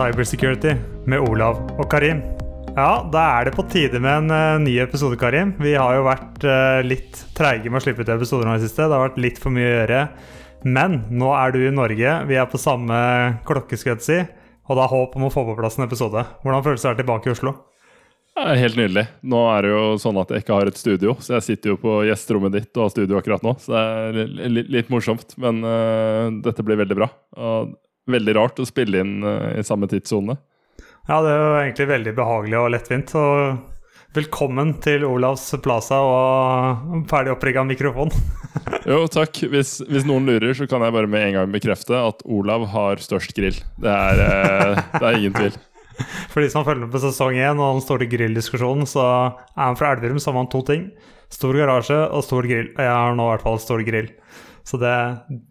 Cybersecurity med Olav og Karim. Ja, da er det på tide med en uh, ny episode, Karim. Vi har jo vært uh, litt treige med å slippe ut episoder nå i det siste. Det har vært litt for mye å gjøre. Men nå er du i Norge, vi er på samme klokke, si. Og det er håp om å få på plass en episode. Hvordan føles det å være tilbake i Oslo? Helt nydelig. Nå er det jo sånn at jeg ikke har et studio, så jeg sitter jo på gjesterommet ditt og har studio akkurat nå. Så det er litt, litt morsomt, men uh, dette blir veldig bra. Og veldig rart å spille inn uh, i samme tidssone. Ja, det er jo egentlig veldig behagelig og lettvint. Og velkommen til Olavs Plaza og ferdig opprigga mikrofon. jo, takk. Hvis, hvis, noen lurer, så kan jeg bare med en gang bekrefte at Olav har størst grill. Det er, uh, det er ingen tvil. For de som følger med på sesong én og den store grilldiskusjonen, så er han fra Elverum, så har han to ting. Stor garasje og stor grill. Jeg har nå i hvert fall stor grill. Så det,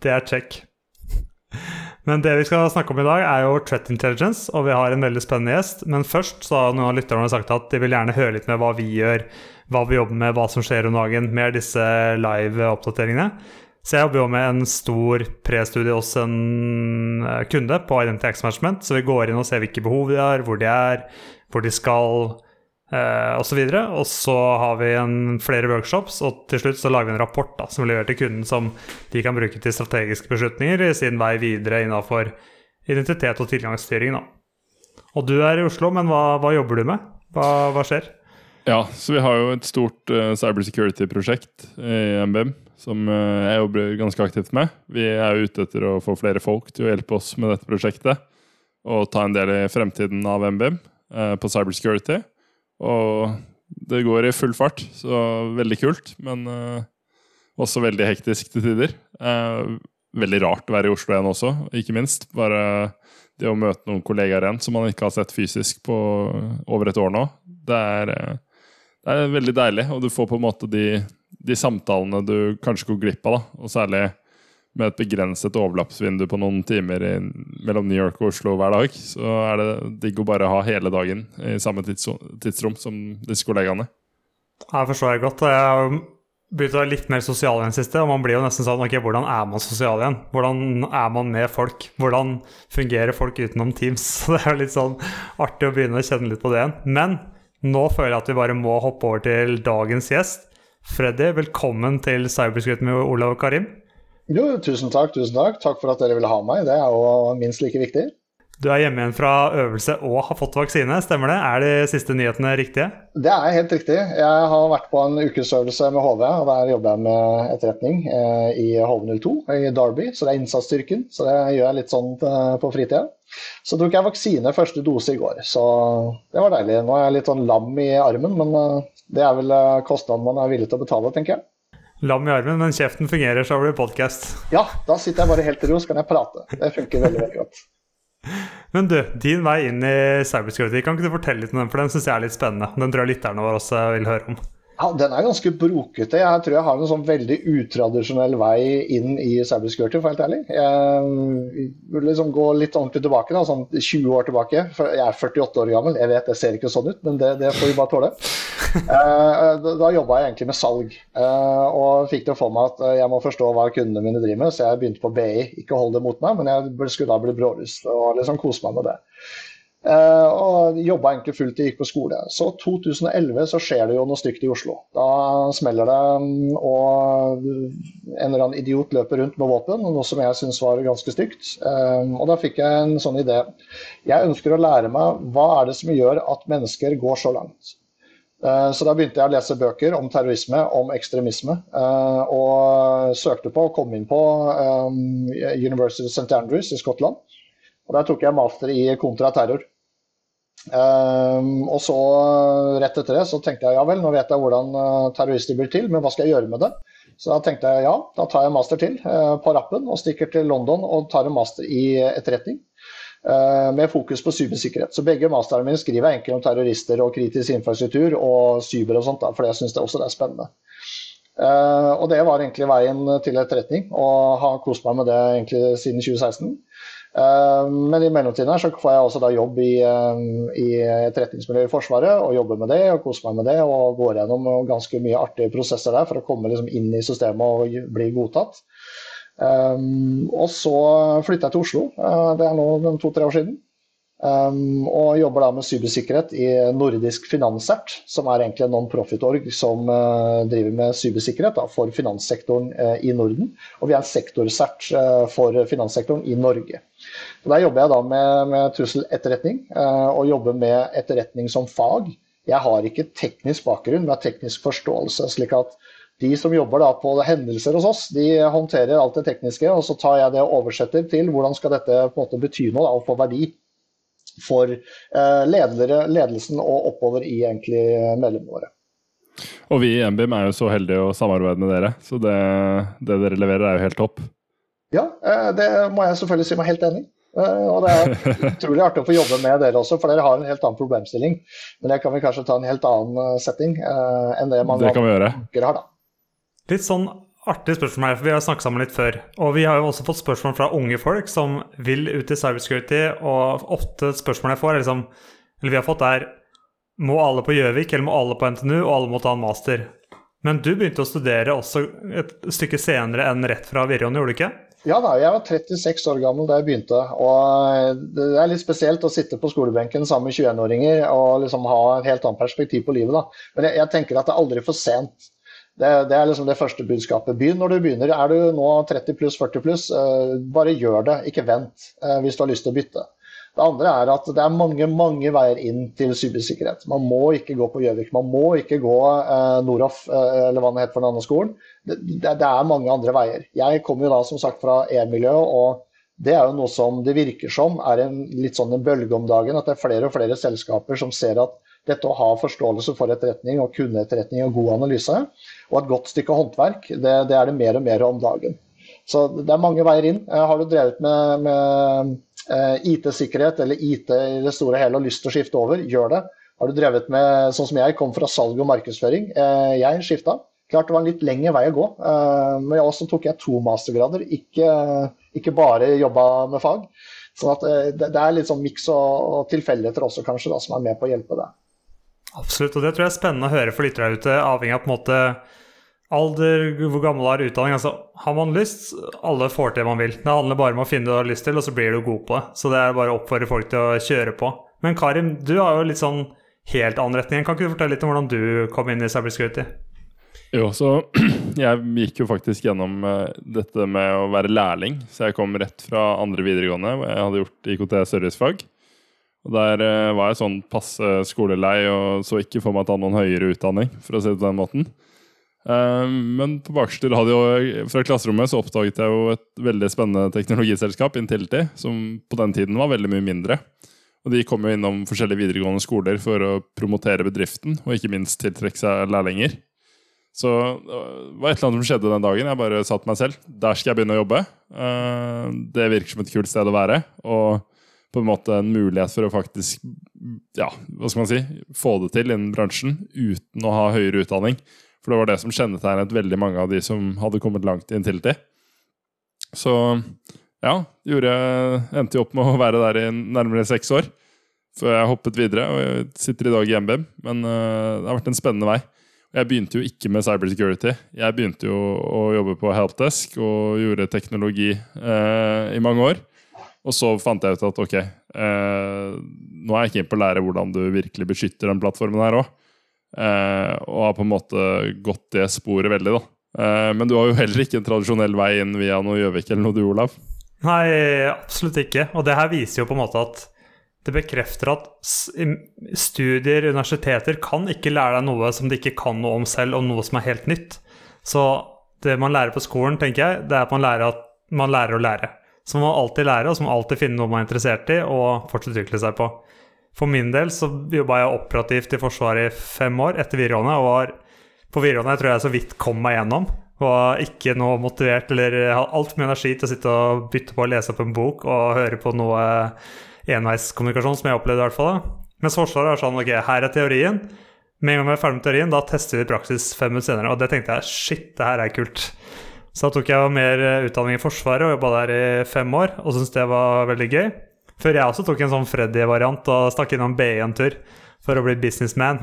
det er check. Men det vi skal snakke om i dag, er jo Threat Intelligence, og vi har en veldig spennende gjest. Men først så har noen av lytterne sagt at de vil gjerne høre litt med hva vi gjør, hva vi jobber med, hva som skjer om dagen med disse live-oppdateringene. Så jeg jobber jo med en stor prestudie hos en eh, kunde på Identity X Management, så vi går inn og ser hvilke behov de har, hvor de er, hvor de skal eh. Og, så og så har vi en, flere workshops, og til slutt så lager vi en rapport da, som vi leverer til kunden, som de kan bruke til strategiske beslutninger i sin vei videre innenfor identitet og tilgangsstyring. Da. Og du er i Oslo, men hva, hva jobber du med? Hva, hva, skjer? Ja, så vi har jo et stort uh, cybersecurity-prosjekt i MBM som uh, jeg jobber ganske aktivt med. Vi er ute etter å få flere folk til å hjelpe oss med dette prosjektet. Og ta en del i fremtiden av MBM uh, på cybersecurity. Og det går i full fart, så veldig kult. Men uh, også veldig hektisk til tider. Uh, veldig rart å være i Oslo igjen også, ikke minst. Bare det å møte noen kollegaer igjen som man ikke har sett fysisk på over et år nå. Det er, uh, det er veldig deilig, og du får på en måte de, de samtalene du kanskje går glipp av. da, og særlig med et begrenset overlappsvindu på noen timer i, mellom New York og Oslo hver dag, så er det digg å bare ha hele dagen i samme tidsrom som disse kollegaene. Jeg forstår jeg godt. Jeg har begynt å være litt mer sosial igjen siste, og man blir jo nesten sånn Ok, hvordan er man sosial igjen? Hvordan er man med folk? Hvordan fungerer folk utenom Teams? Så det er litt sånn artig å begynne å kjenne litt på det igjen. Men nå føler jeg at vi bare må hoppe over til dagens gjest. Freddy, velkommen til Cyberscript med Olav og Karim. Jo, tusen takk, tusen takk. Takk for at dere ville ha meg. Det er jo minst like viktig. Du er hjemme igjen fra øvelse og har fått vaksine, stemmer det? Er de siste nyhetene riktige? Det er helt riktig. Jeg har vært på en ukesøvelse med HV, og der jobber jeg med etterretning eh, i HV02 i Derby, så det er innsatsstyrken. Så det gjør jeg litt sånn eh, på fritida. Så tok jeg vaksine første dose i går, så det var deilig. Nå er jeg litt sånn lam i armen, men eh, det er vel kostnaden man er villig til å betale, tenker jeg. Lam i armen, men kjeften fungerer, så blir det podkast. Ja, da sitter jeg bare helt i ro, så kan jeg prate. Det funker veldig, veldig godt. Men du, din vei inn i cybersecurity, kan ikke du fortelle litt om den? For den syns jeg er litt spennende. Den tror jeg lytterne våre også vil høre om. Ja, Den er ganske brokete. Jeg tror jeg har en sånn veldig utradisjonell vei inn i cybersecurity, for helt ærlig. Jeg vil liksom gå litt ordentlig tilbake, da, sånn 20 år tilbake. Jeg er 48 år gammel, jeg vet det ser ikke sånn ut, men det, det får vi bare tåle. Eh, da jobba jeg egentlig med salg, eh, og fikk det for meg at jeg må forstå hva kundene mine driver med, så jeg begynte på BI. Ikke hold det mot meg, men jeg skulle da bli brålyst og liksom kose meg med det. Uh, og jobba egentlig fullt og gikk på skole. Så 2011 så skjer det jo noe stygt i Oslo. Da smeller det, mm, og en eller annen idiot løper rundt med våpen, noe som jeg syns var ganske stygt. Uh, og da fikk jeg en sånn idé. Jeg ønsker å lære meg hva er det som gjør at mennesker går så langt. Uh, så da begynte jeg å lese bøker om terrorisme, om ekstremisme, og søkte på og kom inn på University of St. Andrews i Skottland. Og Der tok jeg master i kontraterror. Um, og så rett etter det så tenkte jeg ja vel, nå vet jeg hvordan uh, terrorister blir til, men hva skal jeg gjøre med det? Så da tenkte jeg ja, da tar jeg master til uh, på rappen og stikker til London og tar en master i etterretning. Uh, med fokus på cybersikkerhet. Så begge masterne mine skriver jeg egentlig om terrorister og kritisk infrastruktur og cyber og sånt, da, for jeg syns det også er spennende. Uh, og det var egentlig veien til etterretning, og har kost meg med det egentlig siden 2016. Eh, men i mellomtiden her så får jeg også da jobb i, eh, i etterretningsmiljøet i Forsvaret og jobber med det og koser meg med det og går gjennom ganske mye artige prosesser der for å komme liksom inn i systemet og bli godtatt. Um, og så flytta jeg til Oslo. Det er nå to-tre år siden. Um, og jobber da med cybersikkerhet i Nordisk Finansert, som er egentlig en non-profit-org som uh, driver med cybersikkerhet da, for finanssektoren uh, i Norden. Og vi er sektorsert uh, for finanssektoren i Norge. Og der jobber jeg da med, med trusseletterretning, og jobber med etterretning som fag. Jeg har ikke teknisk bakgrunn, men teknisk forståelse. slik at de som jobber da på hendelser hos oss, de håndterer alt det tekniske, og så tar jeg det og oversetter til hvordan skal dette på en måte bety noe da, og få verdi for eh, ledere, ledelsen og oppover i egentlig medlemmene våre. Og vi i NBIM er jo så heldige å samarbeide med dere, så det, det dere leverer er jo helt topp. Ja, eh, det må jeg selvfølgelig si meg helt enig i. Eh, og det er utrolig artig å få jobbe med dere også, for dere har en helt annen problemstilling. Men det kan vi kanskje ta en helt annen setting enn det mange andre har, da. Litt sånn artig spørsmål her, for vi har snakket sammen litt før. Og vi har jo også fått spørsmål fra unge folk som vil ut i cybersecurity, og ofte spørsmålet jeg får, er liksom Eller vi har fått, er Må alle på Gjøvik, eller må alle på NTNU, og alle må ta en master? Men du begynte å studere også et stykke senere enn rett fra Virjon, gjorde du ikke? Ja da, jeg var 36 år gammel da jeg begynte. Og det er litt spesielt å sitte på skolebenken sammen med 21-åringer og liksom ha et helt annet perspektiv på livet. da. Men jeg, jeg tenker at det er aldri for sent det, det, er liksom det første budskapet. Begynn når du begynner. Er du nå 30 pluss, 40 pluss, uh, bare gjør det, ikke vent uh, hvis du har lyst til å bytte. Det andre er at det er mange mange veier inn til cybersikkerhet. Man må ikke gå på Gjøvik, man må ikke gå eh, Noroff, eller hva det heter for den andre skolen. Det, det, det, er mange andre veier. Jeg kommer jo da som sagt fra e-miljøet, og det er jo noe som det virker som er en litt sånn en bølge om dagen. At det er flere og flere selskaper som ser at dette å ha forståelse for etterretning og kunne etterretning og god analyse, og et godt stykke håndverk, det, det, er det mer og mer om dagen. Så det er mange veier inn. Eh, har du drevet med, med eh, IT-sikkerhet eller IT i det store hele og lyst til å skifte over, gjør det. Har du drevet med, sånn som jeg, kom fra salg og markedsføring, eh, jeg skifta. Klart det var en litt lengre vei å gå, men jeg også tok jeg to mastergrader, ikke, ikke bare jobba med fag. Så det, er litt sånn miks og, tilfeldigheter også, kanskje, da, som er med på å hjelpe deg. Absolutt, og det tror jeg er spennende å høre for lyttere der ute, avhengig av på en måte alder, hvor gammel er utdanning. Altså, har man lyst, alle får til det man vil. Det handler bare om å finne det du har lyst til, og så blir du god på det. Så det er bare å oppfordre folk til å kjøre på. Men Karim, du har jo litt sånn helt annen retning. Kan ikke du fortelle litt om hvordan du kom inn i cybersecurity? Jo, så jeg gikk jo faktisk gjennom uh, dette med å være lærling. Så jeg kom rett fra andre videregående, hvor jeg hadde gjort IKT servicefag. Og Der uh, var jeg sånn passe skolelei og så ikke for meg å ta noen høyere utdanning, for å si det på den måten. Uh, men på bakerste radio fra klasserommet så oppdaget jeg jo et veldig spennende teknologiselskap, Intility, som på den tiden var veldig mye mindre. Og De kom jo innom forskjellige videregående skoler for å promotere bedriften, og ikke minst tiltrekke seg lærlinger. Så det var et eller annet som skjedde den dagen. Jeg bare sa til meg selv der skal jeg begynne å jobbe. Uh, det virker som et kult sted å være. Og på en måte en mulighet for å faktisk ja, hva skal man si, få det til innen bransjen uten å ha høyere utdanning. For det var det som kjennetegnet veldig mange av de som hadde kommet langt inntil det. Så ja, gjorde, endte jo opp med å være der i nærmere seks år før jeg hoppet videre. Og sitter i dag i MBM, men uh, det har vært en spennende vei. Jeg begynte jo ikke med cybersecurity. Jeg begynte jo å jobbe på helpdesk og gjorde teknologi uh, i mange år. Og så fant jeg ut at ok, eh, nå er jeg keen på å lære hvordan du virkelig beskytter den plattformen her òg. Eh, og har på en måte gått det sporet veldig, da. Eh, men du har jo heller ikke en tradisjonell vei inn via noe Gjøvik eller noe du, Olav? Nei, absolutt ikke. Og det her viser jo på en måte at det bekrefter at studier, universiteter, kan ikke lære deg noe som de ikke kan noe om selv, og noe som er helt nytt. Så det man lærer på skolen, tenker jeg, det er at man lærer, at man lærer å lære. Så man må alltid lære, og så må man alltid finne noe man er interessert i, og fortsatt utvikle seg på. For min del så jobba jeg operativt i Forsvaret i fem år etter videregående, og var på videregående tror jeg så vidt kom meg gjennom. Var ikke noe motivert eller hadde altfor mye energi til å sitte og bytte på å lese opp en bok og høre på noe enveiskommunikasjon, som jeg opplevde i hvert fall. Mens Forsvaret er sånn ok, her er teorien. Med en gang vi er ferdig med teorien, da tester vi praksis fem minutter senere. Og det tenkte jeg shit, det her er kult. Så da tok jeg mer eh, utdanning i Forsvaret og jobba der i fem år, og syntes det var veldig gøy. Før jeg også tok en sånn Freddy-variant og stakk innom BI en tur for å bli businessman.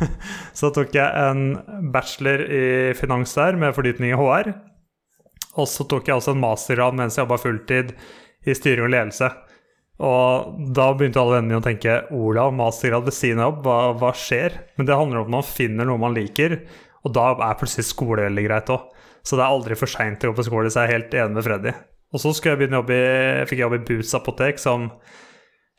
så tok jeg en bachelor i finans der med fordypning i HR. Og så tok jeg også en mastergrad mens jeg jobba fulltid i styring og ledelse. Og da begynte alle vennene mine å tenke Olav, mastergrad ved siden av jobb, hva, hva, skjer? Men det handler om at man finner noe man liker, og da er plutselig skole veldig greit òg. Så det er aldri for seint å gå på skole, så jeg er helt enig med Freddy. Og så jeg begynne jobb i, fikk jeg jobb i Boots apotek som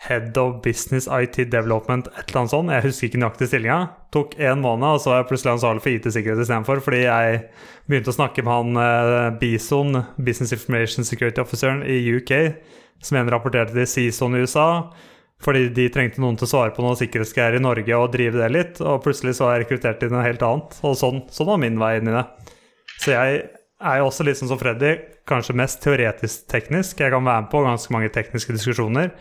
Head of Business IT Development, et eller annet sånt. Jeg husker ikke nøyaktig stillinga. Tok én måned, og så var jeg plutselig ansvarlig for IT-sikkerhet istedenfor, fordi jeg begynte å snakke med han eh, Bison, Business Information Security Officeren i UK, som igjen rapporterte til CISON i USA. Fordi de trengte noen til å svare på noe sikkerhetsgreier i Norge og drive det litt. Og plutselig så var jeg rekruttert til noe helt annet. Og sånn, sånn var min vei inn i det. Så jeg er jo også litt sånn som Freddy, kanskje mest teoretisk-teknisk. Jeg kan være med på ganske mange tekniske diskusjoner.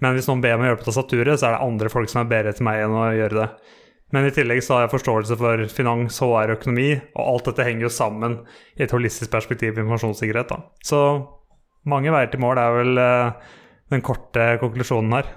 Men hvis noen ber meg gjøre på tastaturet, så er det andre folk som er bedre til meg enn å gjøre det. Men i tillegg så har jeg forståelse for finans, HR og økonomi, og alt dette henger jo sammen i et holistisk perspektiv på informasjonssikkerhet. da. Så mange veier til mål er vel uh, den korte konklusjonen her.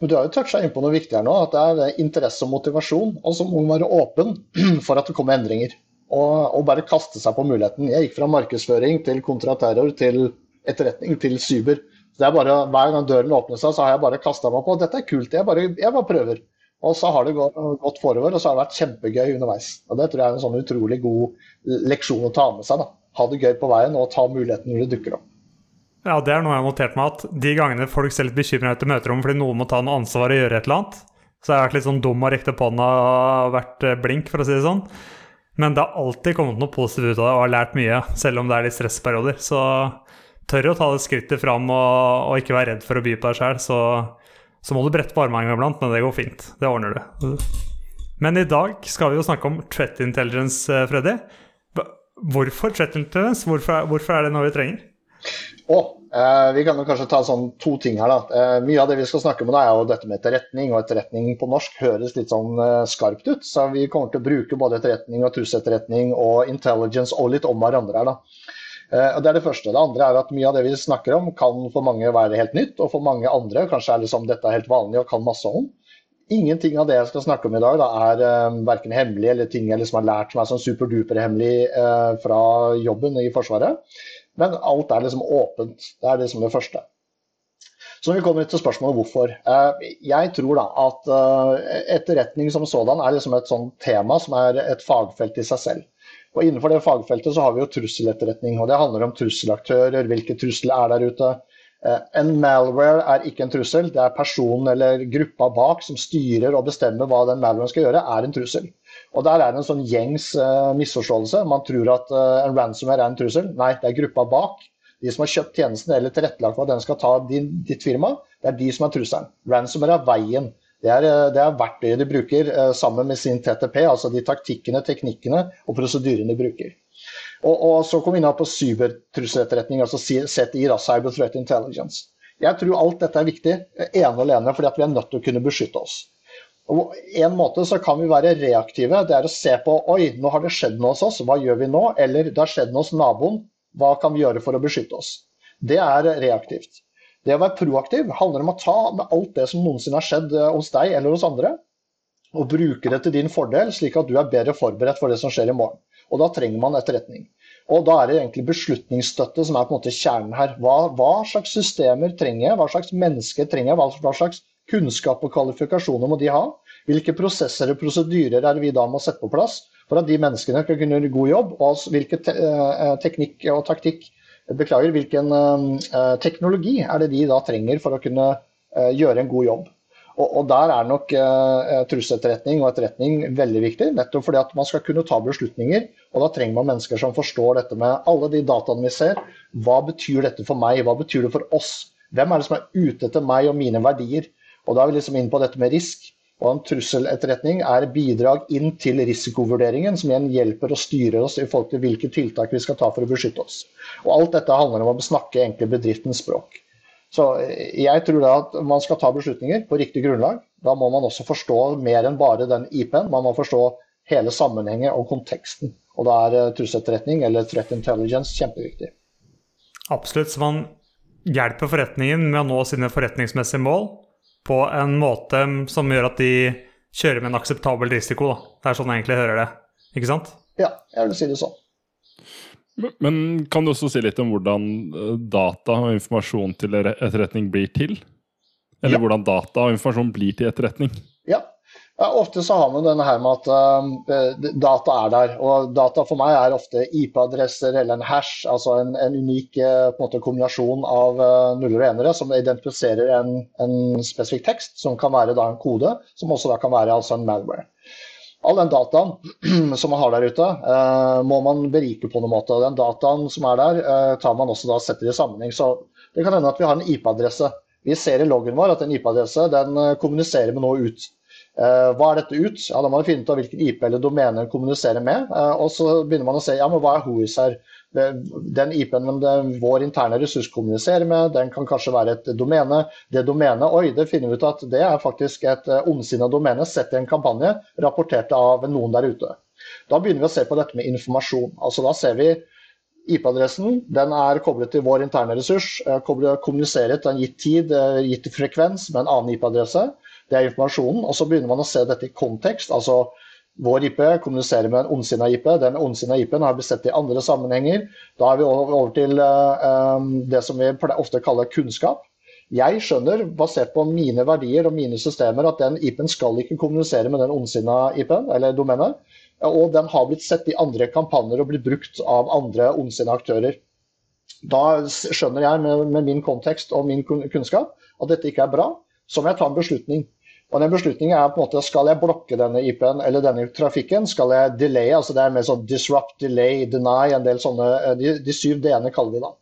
Men Du har jo toucha inn på noe viktig her nå, at det er interesse og motivasjon. Og så må man være åpen for at det kommer endringer. Og, og, bare kaste seg på muligheten. Jeg gikk fra markedsføring til kontraterror til etterretning til cyber. Så det er bare, Hver gang døren åpner seg, så har jeg bare kasta meg på. Dette er kult, jeg bare, jeg bare prøver. Og så har det gått, forover, og så har det vært kjempegøy underveis. Og Det tror jeg er en sånn utrolig god leksjon å ta med seg. da. Ha det gøy på veien og ta muligheten når det dukker opp. Ja, det er noe jeg har notert meg, at de gangene folk ser litt bekymra ut i møterom fordi noen må ta noe ansvar og gjøre et eller annet, så har jeg vært litt sånn dum og rekt opp hånda og vært eh, blink, for å si det sånn. Men det har alltid kommet noe positivt ut av det, og har lært mye, selv om det er litt stressperioder. Så tør å ta det skrittet fram og, og ikke være redd for å by på deg sjøl, så, så, må du brette på armene iblant, men det går fint. Det ordner du. Men i dag skal vi jo snakke om threat intelligence, eh, Freddy. Hvorfor threat intelligence? Hvorfor, hvorfor er det noe vi trenger? Og eh, Vi kan jo kanskje ta sånn to ting her. da. Eh, mye av det vi skal snakke om nå er jo dette med etterretning. og Etterretning på norsk høres litt sånn eh, skarpt ut. Så vi kommer til å bruke både etterretning og trusseletterretning og intelligence og litt om hverandre her. da. Eh, Det er det første. Det andre er at mye av det vi snakker om kan for mange være helt nytt, og for mange andre kanskje er liksom dette er helt vanlig og kan masse om. Ingenting av det jeg skal snakke om i dag da, er uh, verken hemmelig eller ting jeg liksom har lært som er sånn superduper-hemmelig uh, fra jobben i Forsvaret. Men alt er liksom åpent. Det er liksom det første. Så vi kommer til spørsmålet hvorfor. Eh, jeg tror da at eh, etterretning som sådan er liksom et sånt tema som er et fagfelt i seg selv. Og Innenfor det fagfeltet så har vi jo trusseletterretning. og Det handler om trusselaktører, hvilke trusler er der ute. Eh, en malware er ikke en trussel, det er personen eller gruppa bak som styrer og bestemmer hva den malwaren skal gjøre, er en trussel. Og Der er det en sånn gjengs uh, misforståelse. Man tror at uh, en ransomware er en trussel. Nei, det er gruppa bak. De som har kjøpt tjenesten eller tilrettelagt for at den skal ta din, ditt firma, det er de som er trusselen. Ransomware er veien. Det er, det er verktøyet de bruker sammen med sin TTP, altså de taktikkene, teknikkene og prosedyrene de bruker. Og, og så kom vi inn på cybertrusseletterretning, altså CTI, da, Cyber Threat Intelligence. Jeg tror alt dette er viktig ene og alene fordi vi er nødt til å kunne beskytte oss. Og En måte så kan vi være reaktive. Det er å se på oi, nå har det skjedd noe hos oss, hva gjør vi nå? Eller det har skjedd noe hos naboen, hva kan vi gjøre for å beskytte oss? Det er reaktivt. Det å være proaktiv handler om å ta med alt det som noensinne har skjedd eh, hos deg eller hos andre, og bruke det til din fordel, slik at du er bedre forberedt for det som skjer i morgen. Og Da trenger man etterretning. Og Da er det egentlig beslutningsstøtte som er på en måte kjernen her. Hva, hva slags systemer trenger jeg, hva slags mennesker trenger jeg, hva slags kunnskap og kvalifikasjoner må de ha? Hvilke prosesser og prosedyrer er det vi da må sette på plass for at de menneskene kan kunne gjøre god jobb? Og hvilken te eh, teknikk og taktikk Beklager, hvilken uh, teknologi er det de da trenger for å kunne gjøre en god jobb? Og, og Der er nok eh, trusseletterretning og etterretning veldig viktig, nettopp fordi at man skal kunne ta beslutninger. og Da trenger man mennesker som forstår dette med alle de dataene vi ser. Hva betyr dette for meg, hva betyr det for oss? Hvem er det som er ute etter meg og mine verdier? Og Da er vi liksom inn på dette med risk. Og en trusseletterretning er bidrag inn til risikovurderingen, som igjen hjelper og styrer oss i forhold til hvilke tiltak vi skal ta for å beskytte oss. Og Alt dette handler om å snakke egentlig bedriftens språk. Så jeg tror da at man skal ta beslutninger på riktig grunnlag. Da må man også forstå mer enn bare den IP-en. Man må forstå hele sammenhengen og konteksten. Og da er eh, trusseletterretning eller threat intelligence kjempeviktig. Absolutt. Så man hjelper forretningen med å nå sine forretningsmessige mål på en måte som gjør at de kjører med en akseptabel risiko. Da. Det er sånn jeg egentlig hører det. Ikke sant? Ja, jeg vil si det sånn. Men kan du også si litt om hvordan eh, data og informasjon til etterretning blir til? Eller ja. hvordan data og informasjon blir til etterretning. Ja. ja ofte så har man denne her med at uh, data er der. Og data for meg er ofte IP-adresser eller en hash, altså en, en unik uh, en måte, kombinasjon av nuller og enere som identifiserer en, en, spesifikk tekst, som kan være da, en kode, som også da kan være altså en malware. All den dataen som man har der ute, må man berike på noen måte. Den dataen som er der, tar man også da setter i sammenheng. Så det kan hende at vi har en IP-adresse vi ser i loggen vår at en IP-adresse den eh, kommuniserer med noe ut. Uh, hva er dette ut? Ja, Da må man finne ut av hvilken IP eller domene man kommuniserer med. Uh, og så begynner man å se ja, men hva er WHOIS her. Den IP-en vår interne ressurs kommuniserer med, den kan kanskje være et domene. Det domenet, oi, det finner vi ut at det er faktisk et uh, ondsinna domene sett i en kampanje rapportert av noen der ute. Da begynner vi å se på dette med informasjon. Altså Da ser vi IP-adressen den er koblet til vår interne ressurs. Eh, kommuniserer til en gitt tid, eh, gitt frekvens med en annen IP-adresse. Det er informasjonen. Og så begynner man å se dette i kontekst. altså Vår IP kommuniserer med en ondsinna IP. Den ondsinna IP-en har blitt sett i andre sammenhenger. Da er vi over til uh, det som vi ofte kaller kunnskap. Jeg skjønner, basert på mine verdier og mine systemer, at den IP-en skal ikke kommunisere med den ondsinna IP-en, eller domenet. Og den har blitt sett i andre kampanjer og blitt brukt av andre ondsinna aktører. Da skjønner jeg med, med, min kontekst og min kunnskap at dette ikke er bra. Så må jeg ta en beslutning. Og den beslutningen er på en måte skal jeg blokke denne IP-en eller denne trafikken? Skal jeg delay? altså Det er mer sånn disrupt, delay, deny, en del sånne eh, De, de syv d-ene kaller de da.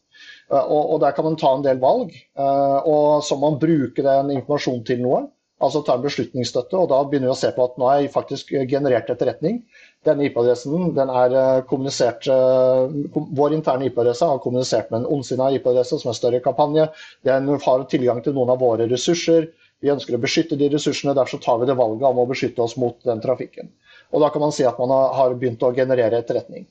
Eh, og, og, der kan man ta en del valg. Eh, og så må man bruke den informasjonen til noe altså ta en beslutningsstøtte. og Da begynner vi å se på at nå har jeg faktisk generert etterretning. Denne IP-adressen den er kommunisert, Vår interne IP-adresse har kommunisert med en ondsinna IP-adresse som er større kampanje. Den har tilgang til noen av våre ressurser. Vi ønsker å beskytte de ressursene, derfor tar vi det valget om å beskytte oss mot den trafikken. Og Da kan man si at man har begynt å generere etterretning.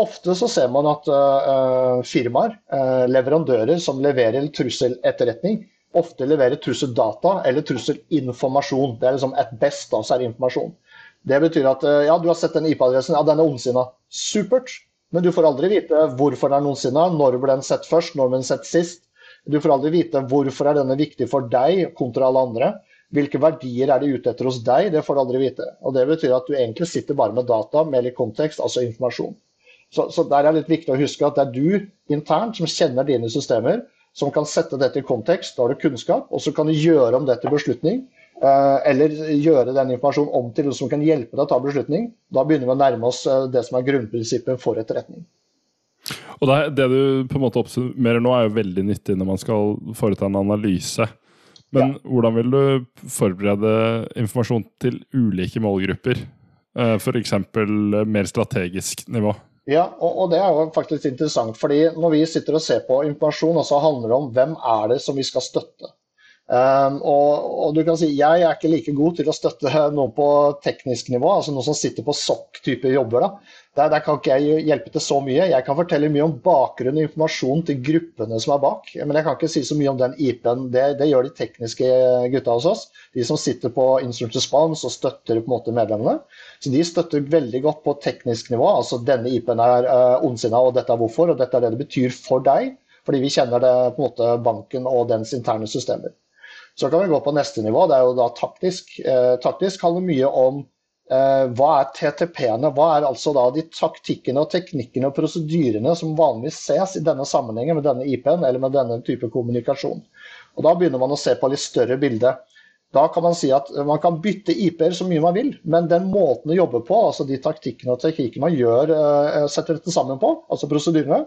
Ofte så ser man at uh, firmaer, uh, leverandører som leverer trusseletterretning, ofte leverer trusseldata eller trusselinformasjon. Det er liksom et best, da, så er det informasjon. Det betyr at uh, ja, du har sett den IP-adressen, ja, den er ondsinna. Supert. Men du får aldri vite hvorfor den er ondsinna, når ble den sett først, når ble den sett sist. Du får aldri vite hvorfor er denne viktig for deg kontra alle andre. Hvilke verdier er de ute etter hos deg, det får du aldri vite. Og Det betyr at du egentlig sitter bare med data, med litt kontekst, altså informasjon. Så, så der er det litt viktig å huske at det er du internt som kjenner dine systemer, som kan sette dette i kontekst. Da har du kunnskap, og så kan du gjøre om det til beslutning. Eh, eller gjøre den informasjonen om til noe som kan hjelpe deg å ta beslutning. Da begynner vi å nærme oss eh, det som er grunnprinsippet for etterretning. Og det, det, du på en måte oppsummerer nå, er jo veldig nyttig når man skal foreta en analyse. Men ja. hvordan vil du forberede informasjon til ulike målgrupper? Eh, F.eks. mer strategisk nivå? Ja, og, og, det er jo faktisk interessant. fordi Når vi sitter og ser på informasjon, så handler det om hvem er det som vi skal støtte. Um, og, og, du kan si Jeg er ikke like god til å støtte noen på teknisk nivå, altså noen som sitter på SOC-type jobber. da. Der, der, kan ikke jeg hjelpe til så mye. Jeg kan fortelle mye om bakgrunn og informasjon til gruppene som er bak. Men jeg kan ikke si så mye om den IP-en. Det, det, gjør de tekniske gutta hos oss. De som sitter på instrument response og støtter på en måte medlemmene. Så de støtter veldig godt på teknisk nivå. Altså denne IP-en er uh, ondsinna, og dette er hvorfor, og dette er det det betyr for deg. Fordi vi kjenner det på en måte banken og dens interne systemer. Så kan vi gå på neste nivå. Det er jo da taktisk. Eh, taktisk handler mye om hva er TTP-ene? Hva er altså da de taktikkene og teknikkene og prosedyrene som vanligvis ses i denne sammenhengen med denne IP-en eller med denne type kommunikasjon? Og Da begynner man å se på litt større bilde. Da kan man si at man kan bytte IP-er så mye man vil, men den måten å jobbe på, altså de taktikkene og teknikkene man gjør, eh, setter dette sammen på, altså prosedyrene,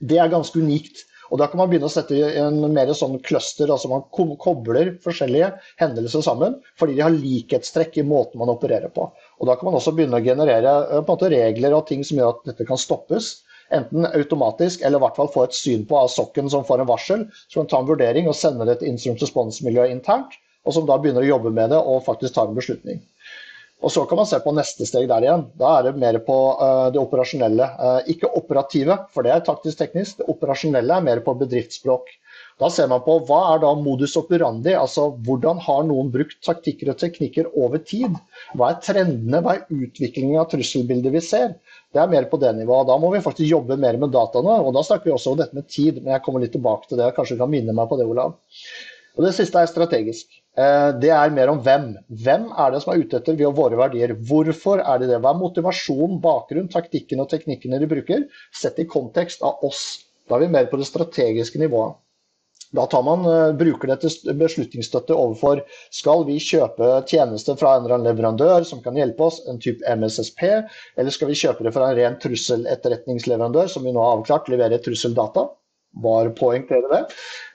det er ganske unikt. Og Da kan man begynne å sette en mer sånn cluster, altså man kobler forskjellige hendelser sammen fordi de har likhetstrekk i måten man opererer på. Og Da kan man også begynne å generere eh, måte, regler og ting som gjør at dette kan stoppes. Enten automatisk eller i hvert fall få et syn på av sokken som får en varsel. Så kan ta en vurdering og sende det til instrument response-miljøet internt, og som da begynner å jobbe med det og faktisk tar en beslutning. Og Så kan man se på neste steg der igjen. Da er det mer på uh, det operasjonelle. Uh, ikke operative, for det er taktisk-teknisk. Det operasjonelle er mer på bedriftsspråk. Da ser man på hva er da modus operandi, altså hvordan har noen brukt taktikker og teknikker over tid? Hva er trendene, hva er utviklingen av trusselbildet vi ser? Det er mer på det nivået. Da må vi faktisk jobbe mer med dataene, og da snakker vi også om dette med tid. Men jeg kommer litt tilbake til det, kanskje du kan minne meg på det, Olav. Og Det siste er strategisk. Eh, det er mer om hvem. Hvem er det som er ute etter vi og våre verdier? Hvorfor er de det? Hva er motivasjonen, bakgrunn, taktikken og teknikkene de bruker, sett i kontekst av oss? Da er vi mer på det strategiske nivået. Da man, eh, bruker det til beslutningsstøtte overfor skal vi kjøpe tjenester fra en eller annen leverandør som kan hjelpe oss, en type MSSP, eller skal vi kjøpe det fra en ren trusseletterretningsleverandør som vi nå har avklart leverer trusseldata? Bare poengtere det.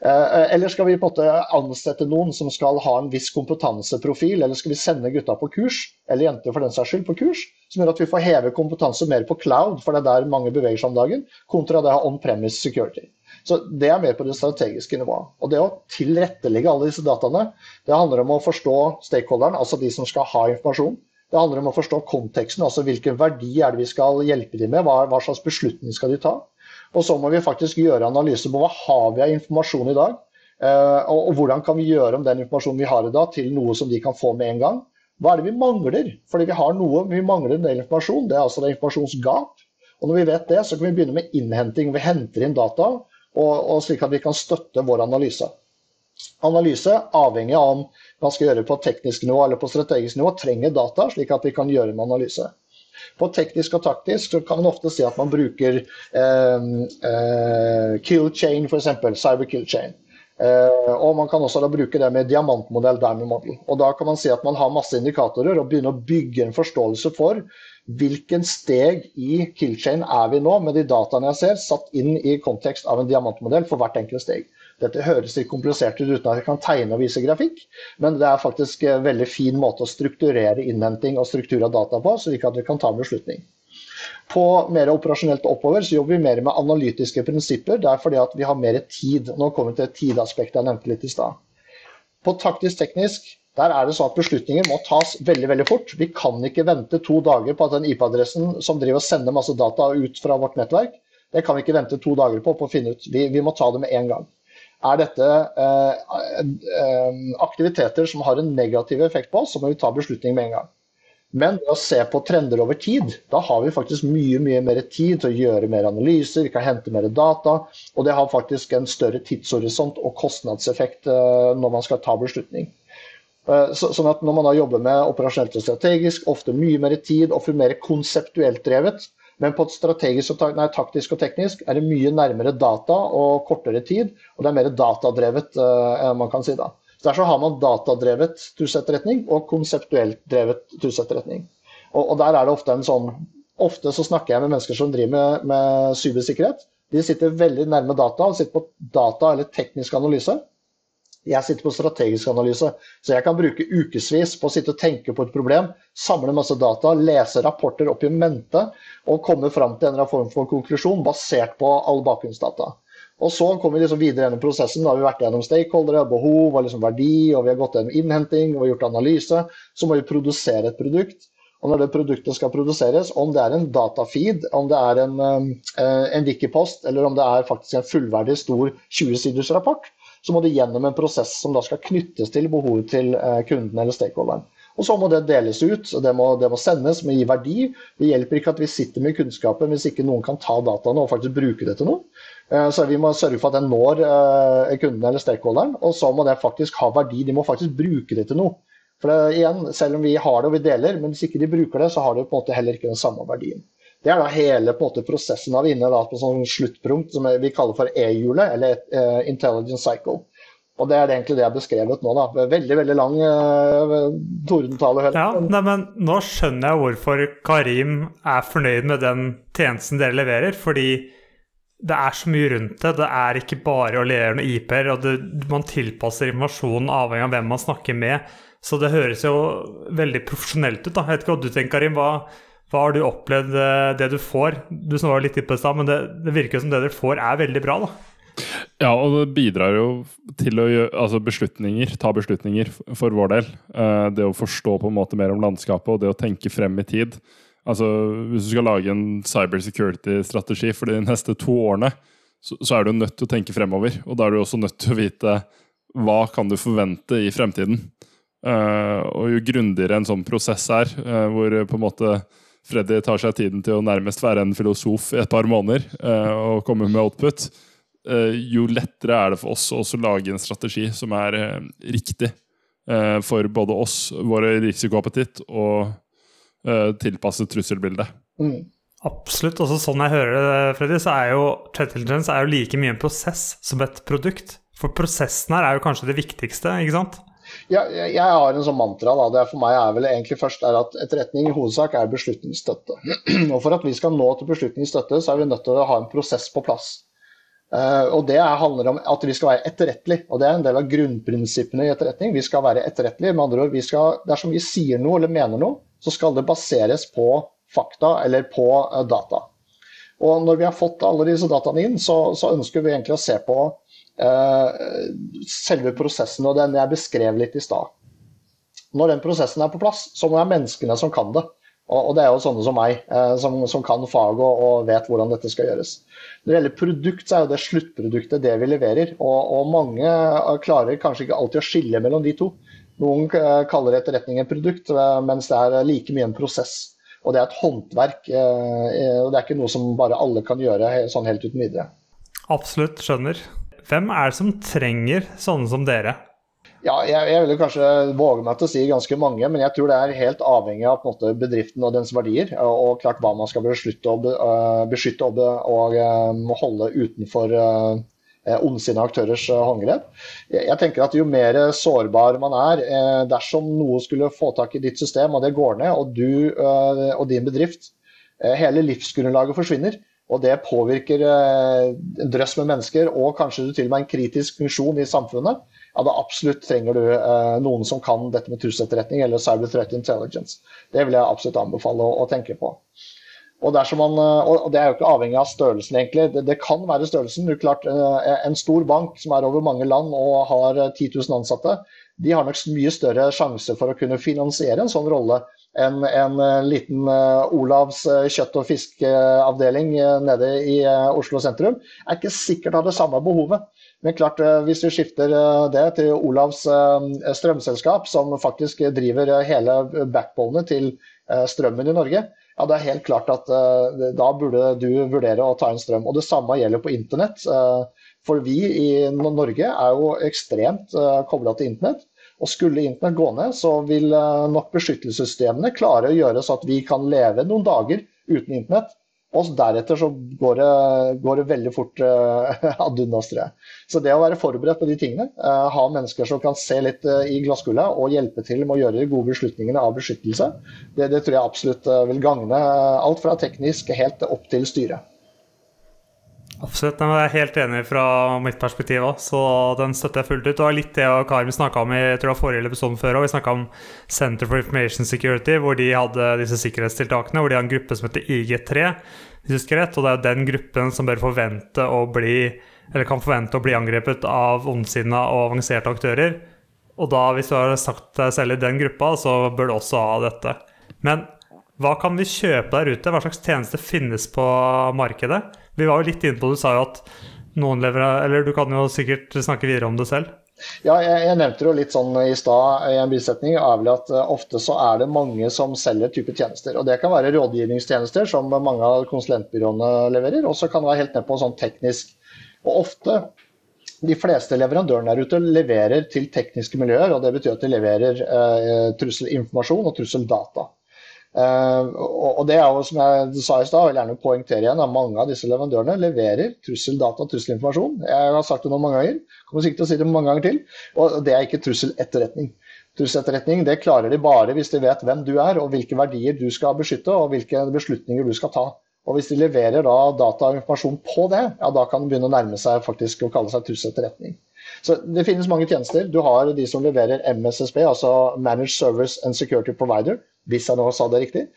Eh, eller skal vi på en måte ansette noen som skal ha en viss kompetanseprofil, eller skal vi sende gutta på kurs, eller jenter for den saks skyld, på kurs, som gjør at vi får heve kompetanse mer på cloud, for det er der mange beveger seg om dagen, kontra det å ha on-premise security. Så Det er mer på det strategiske nivået. Og Det å tilrettelegge alle disse dataene, det handler om å forstå stakeholderen, altså de som skal ha informasjon. Det handler om å forstå konteksten, altså hvilken verdi er det vi skal hjelpe dem med, hva, hva slags beslutning skal de ta. Og så må vi faktisk gjøre analyse på hva har vi av informasjon i dag. Eh, og, hvordan kan vi gjøre om den informasjonen vi har i dag til noe som de kan få med en gang. Hva er det vi mangler? Fordi vi har noe, vi mangler en del informasjon. Det er altså det informasjonsgap. Og når vi vet det, så kan vi begynne med innhenting. Vi henter inn data, og, og slik at vi kan støtte vår analyse. Analyse, avhengig av om man skal gjøre det på teknisk nivå eller på strategisk nivå, trenger data, slik at vi kan gjøre en analyse. På teknisk og taktisk så kan man ofte si at man bruker eh, eh, kill chain, f.eks. Cyber kill chain. Eh, og Man kan også da bruke det med diamantmodell, diamond model. Og Da kan man si at man har masse indikatorer og begynne å bygge en forståelse for hvilken steg i kill chain er vi nå med de dataene jeg ser, satt inn i kontekst av en diamantmodell for hvert enkelt steg. Dette høres litt komplisert ut uten at jeg kan tegne og vise grafikk, men det er faktisk en veldig fin måte å strukturere innhenting og struktur av data på, slik at vi kan ta en beslutning. På mer operasjonelt oppover så jobber vi mer med analytiske prinsipper. Det er fordi at vi har mer tid. Nå kommer vi til tidaspektet jeg nevnte litt i stad. På taktisk-teknisk der er det sånn at beslutninger må tas veldig veldig fort. Vi kan ikke vente to dager på at den IP-adressen som driver og sender masse data ut fra vårt nettverk, det kan vi ikke vente to dager på på å finne ut. Vi, vi må ta det med en gang er dette eh, eh, aktiviteter som har en negativ effekt på oss, så må vi ta beslutning med en gang. Men ved å se på trender over tid, da har vi faktisk mye mye mer tid til å gjøre mer analyser, vi kan hente mer data, og det har faktisk en større tidshorisont og kostnadseffekt eh, når man skal ta beslutning. Så, sånn at Når man da jobber med operasjonelt og strategisk, ofte mye mer tid ofte mer konseptuelt drevet, men på et strategisk og nei, taktisk og teknisk er det mye nærmere data og kortere tid. Og det er mer datadrevet, uh, man kan si da. Så Derfor har man datadrevet trusseletterretning og konseptuelt drevet trusseletterretning. Og, og, der er det ofte en sånn Ofte så snakker jeg med mennesker som driver med, med cybersikkerhet. De sitter veldig nærme data og sitter på data eller teknisk analyse. Jeg sitter på strategisk analyse, så jeg kan bruke ukevis på å sitte og tenke på et problem, samle masse data, lese rapporter opp i mente og komme fram til en eller annen form for konklusjon basert på alle bakgrunnsdata. Og så kommer vi liksom videre gjennom prosessen. Da har vi vært gjennom stakeholdere, behov og liksom verdi, og vi har gått gjennom innhenting og gjort analyse. Så må vi produsere et produkt. Og når det produktet skal produseres, om det er en datafeed, om det er en, eh, en Wikipost, eller om det er faktisk en fullverdig stor 20-siders rapport, så må det gjennom en prosess som da skal knyttes til behovet til eh, kunden eller stakeholderen. Og så må det deles ut, og det må, det må sendes, med gi verdi. Det hjelper ikke at vi sitter med kunnskapen hvis ikke noen kan ta dataene og faktisk bruke det til noe. Eh, så vi må sørge for at den når eh, kunden eller stakeholderen, og så må det faktisk ha verdi. De må faktisk bruke det til noe. For det, igjen, Selv om vi har det og vi deler, men hvis ikke de bruker det, så har det på en måte heller ikke den samme verdien. Det er da hele på en måte, prosessen av inne da, på sånn sluttpunkt som vi kaller for E-hjulet, eller uh, Intelligent cycle. Og det er egentlig det jeg har beskrevet nå. da. Veldig veldig lang uh, tordentale. Ja, nei, men nå skjønner jeg hvorfor Karim er fornøyd med den tjenesten dere leverer. Fordi det er så mye rundt det. Det er ikke bare å levere noen IP-er. og det, Man tilpasser informasjonen avhengig av hvem man snakker med. Så det høres jo veldig profesjonelt ut. da. Jeg vet ikke hva du tenker, Karim. Hva, hva har du opplevd eh, det du får? Du snakka litt på det i stad, men det, det, virker som det dere får, er veldig bra. da. Ja, og det bidrar jo til å gjøre altså beslutninger, ta beslutninger for vår del. Eh, det å forstå på en måte mer om landskapet og det å tenke frem i tid. Altså, Hvis du skal lage en cybersecurity-strategi for de neste to årene, så, så, er du nødt til å tenke fremover. Og da er du også nødt til å vite hva kan du forvente i fremtiden. Uh, og jo grundigere en sånn prosess er, hvor på en måte Freddy tar seg tiden til å nærmest være en filosof i et par måneder uh, og komme med output, eh, jo lettere er det for oss å også lage en strategi som er eh, riktig eh, for både oss, vår risikoappetitt og eh, tilpasset trusselbildet. Mm. Absolutt. Også sånn jeg hører det, Freddy, så er jo threat intelligence er jo like mye en prosess som et produkt. For prosessen her er jo kanskje det viktigste, ikke sant? Jeg, jeg har en sånn mantra. Da. Det for meg er vel egentlig først er at etterretning i hovedsak er beslutningsstøtte. og For at vi skal nå til beslutningsstøtte, så er vi nødt til å ha en prosess på plass. Uh, og Det handler om at vi skal være etterrettelige. og Det er en del av grunnprinsippene i etterretning. Vi skal være etterrettelige. Med andre ord, vi skal, dersom vi sier noe eller mener noe, så skal det baseres på fakta eller på uh, data. Og Når vi har fått alle disse dataene inn, så, så ønsker vi egentlig å se på selve prosessen og den jeg beskrev litt i stad. Når den prosessen er på plass, så må det være menneskene som kan det. Og, det er jo sånne som meg, eh, som, som, kan faget og, vet hvordan dette skal gjøres. Når det gjelder produkt, så er jo det sluttproduktet det vi leverer. Og, og, mange eh, klarer kanskje ikke alltid å skille mellom de to. Noen eh, kaller etterretning et produkt, eh, mens det er like mye en prosess. Og det er et håndverk. og det er ikke noe som bare alle kan gjøre sånn helt uten videre. Absolutt, skjønner. Hvem er det som trenger sånne som dere? Ja, jeg, jeg vil kanskje våge meg til å si ganske mange, men jeg tror det er helt avhengig av måte, bedriften og dens verdier. Og klart hva man skal beslutte å uh, beskytte og, og uh, holde utenfor uh, aktørers håndgrep. Jeg, tenker at Jo mer sårbar man er, dersom noe skulle få tak i ditt system og det går ned, og du og din bedrift, hele livsgrunnlaget forsvinner, og det påvirker en drøss med mennesker og kanskje til og med en kritisk funksjon i samfunnet, ja, da absolutt trenger du eh, noen som kan dette med trusseletterretning eller cyber threat intelligence. Det vil jeg absolutt anbefale å, å tenke på. Og, man, eh, og, det er jo ikke avhengig av størrelsen, egentlig. Det, det kan være størrelsen. Du, klart, eh, en stor bank som er over mange land og har 10 eh, 000 ansatte, de har nok mye større sjanse for å kunne finansiere en sånn rolle enn en liten uh, Olavs kjøtt- og fiskeavdeling nede i Oslo sentrum. Er ikke sikkert har det samme behovet. Men klart, eh, hvis vi skifter eh, det til Olavs eh, strømselskap, som faktisk driver hele backbonet til strømmen i Norge, ja, det er helt klart at da burde du vurdere å ta inn strøm. Og Det samme gjelder på internett. For vi i Norge er jo ekstremt kobla til internett. Og skulle internett gå ned, så vil nok beskyttelsessystemene klare å gjøre så at vi kan leve noen dager uten internett. Og deretter så går det, går det veldig fort uh, ad undas, tror. Så det å være forberedt på de tingene, uh, ha mennesker som kan se litt i glasskulla og hjelpe til med å gjøre de gode beslutningene av beskyttelse, det, det tror jeg absolutt vil gagne alt fra teknisk helt opp til styret. Absolutt, jeg er helt enig fra mitt perspektiv òg, så den støtter jeg fullt ut. Og litt det Karim snakka om i tror jeg, forrige episode før òg. Vi snakka om Center for Information Security, hvor de hadde disse sikkerhetstiltakene. Hvor de har en gruppe som heter IG3, hvis jeg husker rett. Og det er jo den gruppen som bør forvente å bli eller kan forvente å bli angrepet av ondsinna og avanserte aktører. Og da, hvis du har sagt deg selv i den gruppa, så bør du også ha dette. Men hva kan vi kjøpe der ute? Hva slags tjenester finnes på markedet? Vi var jo litt inne på du sa jo at noen leverer Eller du kan jo sikkert snakke videre om det selv. Ja, jeg, jeg nevnte jo litt sånn i stad i en bisetning. er vel at uh, Ofte så er det mange som selger type tjenester. og Det kan være rådgivningstjenester, som mange av konsulentbyråene leverer. Og så kan det være helt ned på sånn teknisk. Og ofte, de fleste leverandørene der ute leverer til tekniske miljøer. og Det betyr at de leverer uh, trusselinformasjon og trusseldata. Uh, og det er jo, som jeg sa i stad, vil gjerne poengtere igjen at mange av disse leverandørene leverer trusseldata og trusselinformasjon. Jeg har sagt det noen mange ganger, kommer sikkert til å si det mange ganger til. Og det er ikke trusseletterretning. Trusseletterretning det klarer de bare hvis de vet hvem du er, og hvilke verdier du skal beskytte, og hvilke beslutninger du skal ta. Og Hvis de leverer da data og informasjon på det, ja, da kan det begynne å nærme seg faktisk å kalle seg trusseletterretning. Så Det finnes mange tjenester. Du har de som leverer MSSB, altså Managed Service and Security Provider, hvis jeg nå sa det riktig,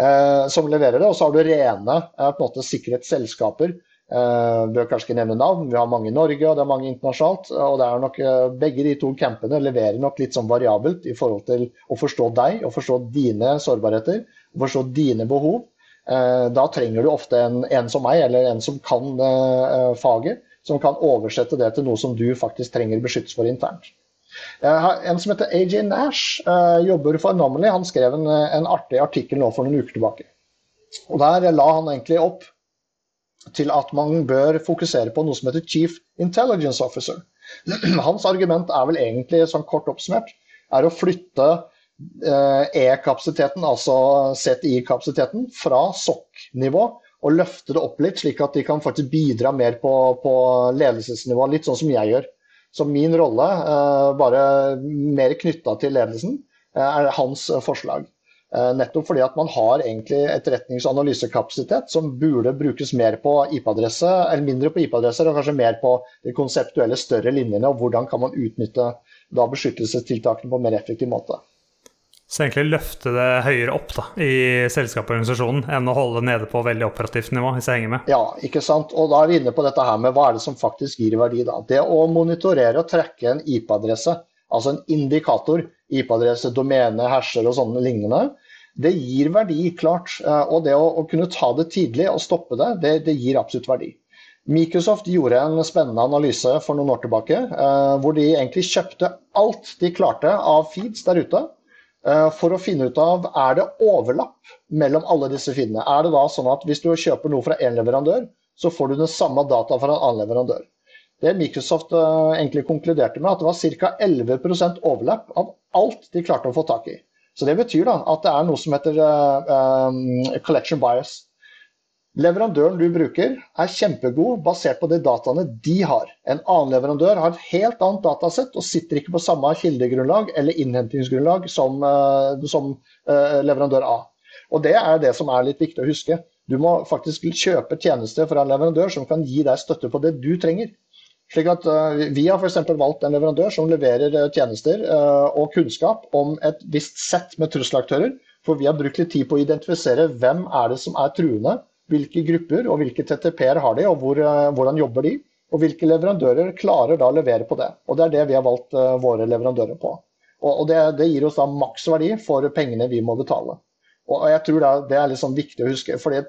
eh, som leverer det. Og så har du rene eh, på en måte sikkerhetsselskaper. Eh, bør kanskje ikke nevne navn, vi har mange i Norge og det er mange internasjonalt. og det er nok Begge de to campene leverer nok litt sånn variabelt i forhold til å forstå deg og forstå dine sårbarheter, og forstå dine behov. Eh, da trenger du ofte en, en, som meg, eller en som kan faget som kan oversette det til noe som du faktisk trenger beskyttelse for internt. En som heter AJ Nash, uh, jobber for Anomaly. Han skrev en, en, artig artikkel nå for noen uker tilbake. Og Der la han egentlig opp til at man bør fokusere på noe som heter Chief Intelligence Officer. Hans argument er vel egentlig, sånn kort oppsummert, er å flytte eh, E-kapasiteten, altså CTI-kapasiteten, fra SOC-nivå og løfte det opp litt, slik at de kan faktisk bidra mer på, på ledelsesnivå. Litt sånn som jeg gjør. Så min rolle, eh, bare mer knytta til ledelsen, eh, er hans forslag. Nettopp fordi at man har egentlig etterretnings- og analysekapasitet som burde brukes mer på IP-adresse, eller mindre på IP-adresser og kanskje mer på de konseptuelle større linjene. Og hvordan kan man utnytte da beskyttelsestiltakene på en mer effektiv måte. Så egentlig løfte det høyere opp da, i selskapsorganisasjonen enn å holde det nede på veldig operativt nivå, hvis jeg henger med. Ja, ikke sant. Og da er vi inne på dette her med hva er det som faktisk gir verdi, da. Det å monitorere og trekke en IP-adresse, altså en indikator, IP-adresse, domene, herser og sånne lignende, det gir verdi, klart. Eh, og det å, å kunne ta det tidlig og stoppe det, det, det gir absolutt verdi. Microsoft gjorde en spennende analyse for noen år tilbake, eh, hvor de egentlig kjøpte alt de klarte av feeds der ute for å finne ut av er det overlapp mellom alle disse feedene. Er det da sånn at hvis du kjøper noe fra én leverandør, så får du den samme data fra en annen leverandør. Det Microsoft eh, egentlig konkluderte med, at det var ca. 11% overlapp av alt de klarte å få tak i. Så Det betyr da at det er noe som heter uh, collection bias. Leverandøren du bruker er kjempegod basert på de dataene de har. En annen leverandør har et helt annet datasett og sitter ikke på samme kildegrunnlag eller innhentingsgrunnlag som, eh, som uh, leverandør A. Og Det er det som er litt viktig å huske. Du må faktisk kjøpe tjenester fra en leverandør som kan gi deg støtte på det du trenger. Slik at uh, Vi har f.eks. valgt en leverandør som leverer tjenester og kunnskap om et visst sett med trusselaktører. For vi har brukt litt tid på å identifisere hvem er det som er truende hvilke grupper og hvilke TTP-er har de, og hvor, eh, hvordan jobber de? Og hvilke leverandører klarer da å levere på det. Og Det er det vi har valgt uh, våre leverandører på. Og, det, det, gir oss da maksverdi for pengene vi må betale. Og, jeg tror da, Det er liksom viktig å huske. fordi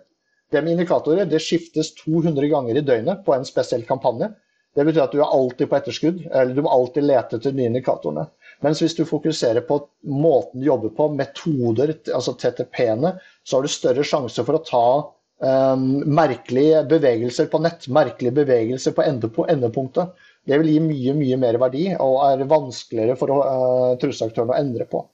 det med indikatorer det skiftes 200 ganger i døgnet på en spesiell kampanje. Det betyr at du er alltid på etterskudd, eller du må alltid lete etter nye indikatorene. Mens hvis du fokuserer på måten du jobber på, metoder, altså TTP-ene, så har du større sjanse for å ta um, merkelige bevegelser på nett, merkelige bevegelser på, endepunktet. Det vil gi mye mye mer verdi og er vanskeligere for uh, trusselaktørene å endre på.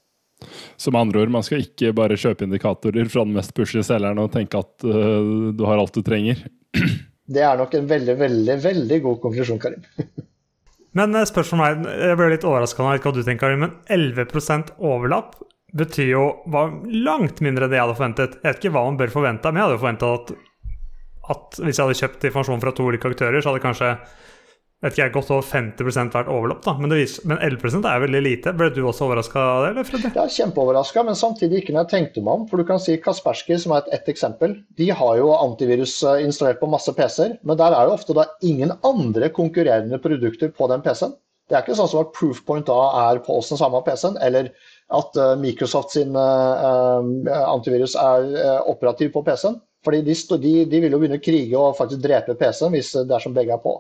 Som andre ord, man skal ikke bare kjøpe indikatorer fra den mest pushy selgeren og tenke at uh, du har alt du trenger. Det er nok en veldig, veldig veldig god konklusjon, Karim. men spørsmålet for meg, jeg ble litt overraska over hva du tenker, Karim, men 11% overlapp betyr jo var langt mindre enn det jeg hadde forventet. Jeg vet ikke hva man bør forvente, men jeg hadde forventa at, at, hvis jeg hadde kjøpt informasjon fra to ulike aktører, så hadde kanskje vet ikke jeg, godt over 50 vært overlapp. da, Men, viser, men 11% er veldig lite. Ble du også overraska av det? eller Freddy? Ja, kjempeoverraska, men samtidig ikke når jeg tenkte meg om. For du kan si Kaspersky, som er et, ett eksempel. De har jo antivirus eh, installert på masse PC-er, men der er jo ofte da ingen andre konkurrerende produkter på den PC-en. Det er ikke sånn som at Proofpoint da er på oss den samme PC-en, eller at eh, Microsoft sin eh, eh, antivirus er operativ på PC-en. Fordi de, de, de, vil jo begynne å krige og faktisk drepe PC-en hvis det er som begge er på.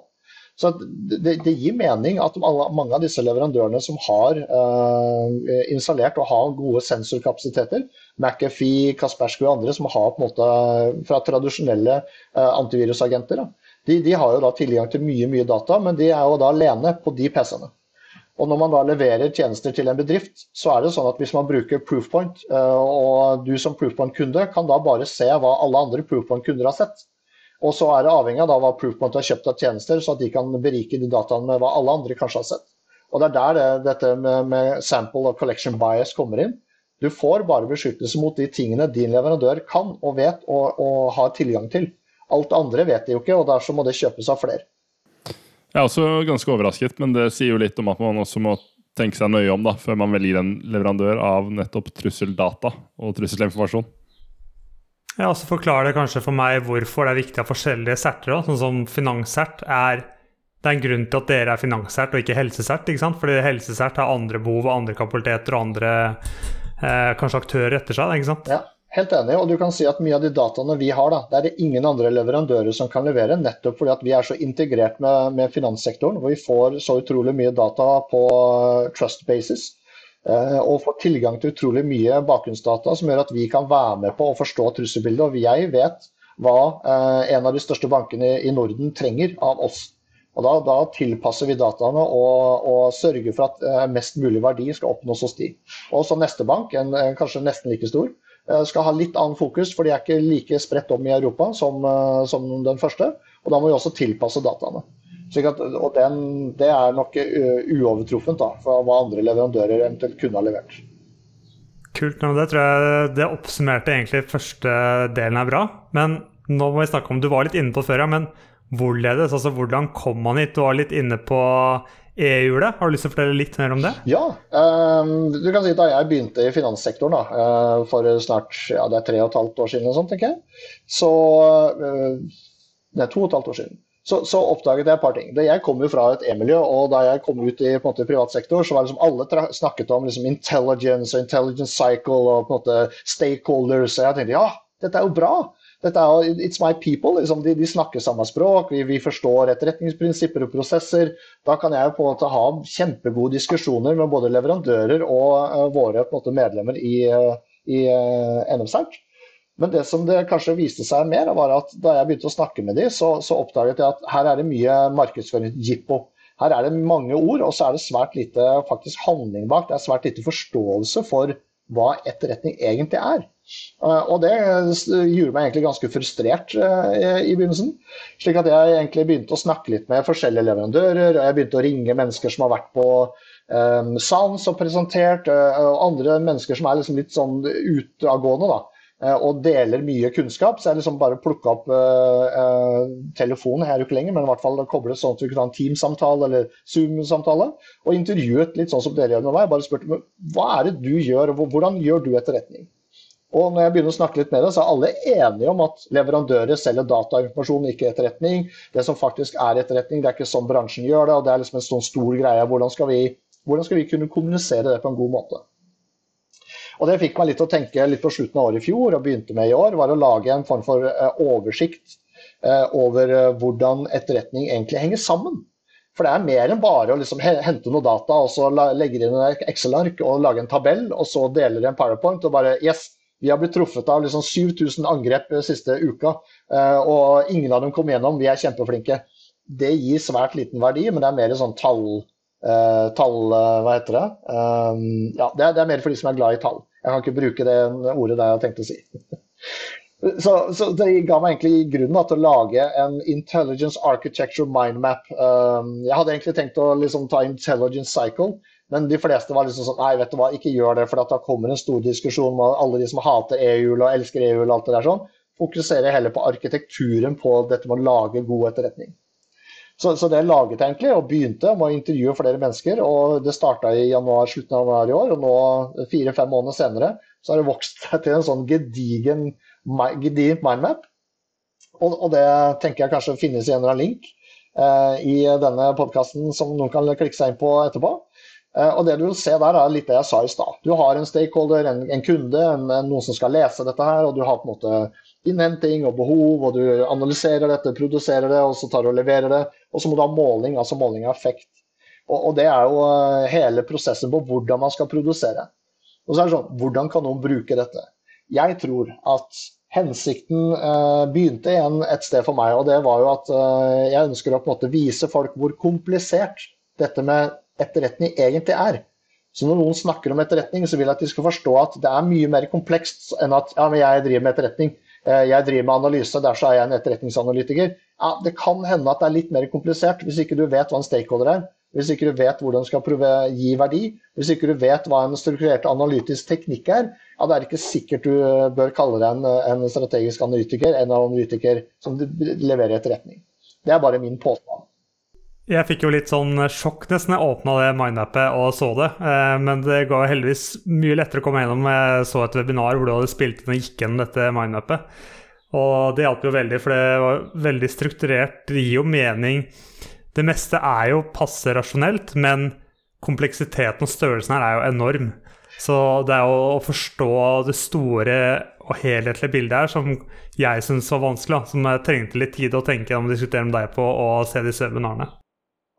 Så det, det, gir mening at mange av disse leverandørene som har uh, installert og har gode sensorkapasiteter, McAfee, Kaspersky og andre som har på en måte fra tradisjonelle uh, antivirusagenter, de, de, har jo da tilgang til mye mye data, men de er jo da alene på de PC-ene. Og når man da leverer tjenester til en bedrift, så er det sånn at hvis man bruker Proofpoint, eh, og du som Proofpoint-kunde kan da bare se hva alle andre Proofpoint-kunder har sett. Og så er det avhengig av hva Proofpoint har kjøpt av tjenester, så at de kan berike de dataene med hva alle andre kanskje har sett. Og det er der det, dette med, med, sample og collection bias kommer inn. Du får bare beskyttelse mot de tingene din leverandør kan og vet og, og har tilgang til. Alt andre vet de jo ikke, og derfor må det kjøpes av flere. Jeg er også ganske overrasket, men det sier jo litt om at man også må tenke seg nøye om da, før man velger en leverandør av nettopp trusseldata og trusselinformasjon. Ja, så forklarer det kanskje for meg hvorfor det er viktig å ha forskjellige serter. Sånn som finanssert er Det er en grunn til at dere er finanssert og ikke helsesert. ikke sant? Fordi helsesert har andre behov og andre kapabiliteter og andre eh, kanskje aktører etter seg. ikke sant? Ja. Helt enig, og du kan si at mye av de dataene vi har, da, det er det ingen andre leverandører som kan levere. Nettopp fordi at vi er så integrert med, med finanssektoren, hvor vi får så utrolig mye data på trust basis. Eh, og får tilgang til utrolig mye bakgrunnsdata som gjør at vi kan være med på å forstå trusselbildet. Og jeg vet hva eh, en av de største bankene i Norden trenger av oss. Og Da, da tilpasser vi dataene og, og, sørger for at eh, mest mulig verdi skal oppnås hos de. Og så neste bank, en, kanskje nesten like stor, eh, skal ha litt annen fokus, for de er ikke like spredt om i Europa som, eh, som den første. Og Da må vi også tilpasse dataene. At, og den, Det er nok uovertruffent da, for hva andre leverandører eventuelt kunne ha levert. Kult. Det tror jeg det oppsummerte egentlig første delen er bra. Men nå må vi snakke om Du var litt inne på før, ja. Men hvorledes? Altså hvordan kom man hit? Du var litt inne på e-hjulet. Har du lyst til å fortelle litt mer om det? Ja. Um, du kan si Da jeg begynte i finanssektoren da, uh, for snart ja, det er tre og et halvt år siden, sånt, tenker jeg, så Det er to og et halvt år siden så, så, oppdaget jeg et par ting. Jeg kom jo fra et e-miljø, og da jeg kom ut i måte, privat sektor, så var liksom alle snakket om liksom, intelligence og intelligence cycle og på en måte stakeholders. Og jeg tenkte ja, dette er jo bra. Dette er It's my people. Liksom, de, de, snakker samme språk, vi, vi, forstår etterretningsprinsipper og prosesser. Da kan jeg på en måte ha kjempegode diskusjoner med både leverandører og uh, våre måte, medlemmer i, uh, i uh, NFCERT. Men det som det kanskje viste seg mer, var at da jeg begynte å snakke med dem, så, så, oppdaget jeg at her er det mye markedsføring-jippo. Her er det mange ord, og så er det svært lite faktisk handling bak. Det er svært lite forståelse for hva etterretning egentlig er. Eh, og det gjorde meg egentlig ganske frustrert eh, i begynnelsen. Slik at jeg egentlig begynte å snakke litt med forskjellige leverandører, og jeg begynte å ringe mennesker som har vært på um, Sans og presentert, og andre mennesker som er liksom litt sånn utadgående. da Eh, og deler mye kunnskap. Så jeg liksom bare plukka opp uh, telefonen, jeg er ikke lenger, men i hvert fall koble sånn at vi kunne ha en Teams-samtale eller Zoom-samtale. Og intervjuet litt sånn som dere gjør med meg. Bare spurte hva er det du gjør, og hvordan gjør du etterretning? Og når jeg begynner å snakke litt med deg, så er alle enige om at leverandører selger datainformasjon, ikke etterretning. Det som faktisk er etterretning, det er ikke sånn bransjen gjør det. og Det er liksom en sånn stor greie. Hvordan skal vi, hvordan skal vi kunne kommunisere det på en god måte? Og Det fikk meg litt å tenke litt på slutten av året i fjor og begynte med i år, var å lage en form for eh, oversikt eh, over eh, hvordan etterretning egentlig henger sammen. For det er mer enn bare å liksom hente noe data og så legge inn en Excel-ark og lage en tabell, og så deler en powerpoint og bare Yes, vi har blitt truffet av liksom 7000 angrep siste uka, og ingen av dem kom gjennom. Vi er kjempeflinke. Det gir svært liten verdi, men det er mer sånn tall, tall Hva heter det? ja, det er, det er mer for de som er glad i tall. Jeg kan ikke bruke det ordet der jeg tenkt å si. Så, så, det ga meg egentlig grunnen til å lage en Intelligence Architecture Mindmap. Um, jeg hadde egentlig tenkt å liksom, ta Intelligence Cycle, men de fleste var liksom sånn Nei, vet du hva, ikke gjør det, for da kommer en stor diskusjon med alle de som hater EU-hjul og elsker EU-hjul og alt det der sånn. Fokuserer heller på arkitekturen på dette med å lage god etterretning. Så, så, det laget jeg egentlig, og begynte med å intervjue flere mennesker. og Det starta i januar, slutten av januar i år, og nå fire-fem måneder senere så har det vokst til en sånn gedigen gedigent mindmap. Og, og, det tenker jeg kanskje finnes i en eller annen link eh, i denne podkasten som noen kan klikke seg inn på etterpå. Eh, og det du vil se der er litt det jeg sa i stad. Du har en stakeholder, en, en kunde, en, noen som skal lese dette her, og du har på en måte innhenting og behov, og du analyserer dette, produserer det, og så tar du og leverer det. Og så må du ha måling, altså måling av effekt. Og, og, det er jo eh, hele prosessen på hvordan man skal produsere. Og så er det sånn, hvordan kan noen bruke dette? Jeg tror at hensikten eh, begynte igjen et sted for meg, og det var jo at eh, jeg ønsker å på en måte vise folk hvor komplisert dette med etterretning egentlig er. Så når noen snakker om etterretning, så vil jeg at de skal forstå at det er mye mer komplekst enn at ja, men jeg driver med etterretning. Eh, jeg driver med analyse, derfor er jeg en etterretningsanalytiker. Ja, det kan hende at det er litt mer komplisert hvis ikke du vet hva en stakeholder er. Hvis ikke du vet hvordan du skal prøve gi verdi, hvis ikke du vet hva en strukturert analytisk teknikk er, ja, det er ikke sikkert du eh, bør kalle deg en, en strategisk analytiker, en analytiker som leverer etterretning. Det er bare min påstand. Jeg fikk jo litt sånn sjokk nesten jeg åpna det mindmappet og så det. Eh, men det ga heldigvis mye lettere å komme gjennom. Jeg så et webinar hvor du hadde spilt inn og gikk gjennom dette mindmappet. Og det hjalp jo veldig, for det var veldig strukturert. Det gir jo mening. Det meste er jo passe rasjonelt, men kompleksiteten og størrelsen her er jo enorm. Så det er jo å forstå det store og helhetlige bildet her som jeg syns var vanskelig. Som jeg trengte litt tid å tenke om å diskutere med deg på og se disse webinarene.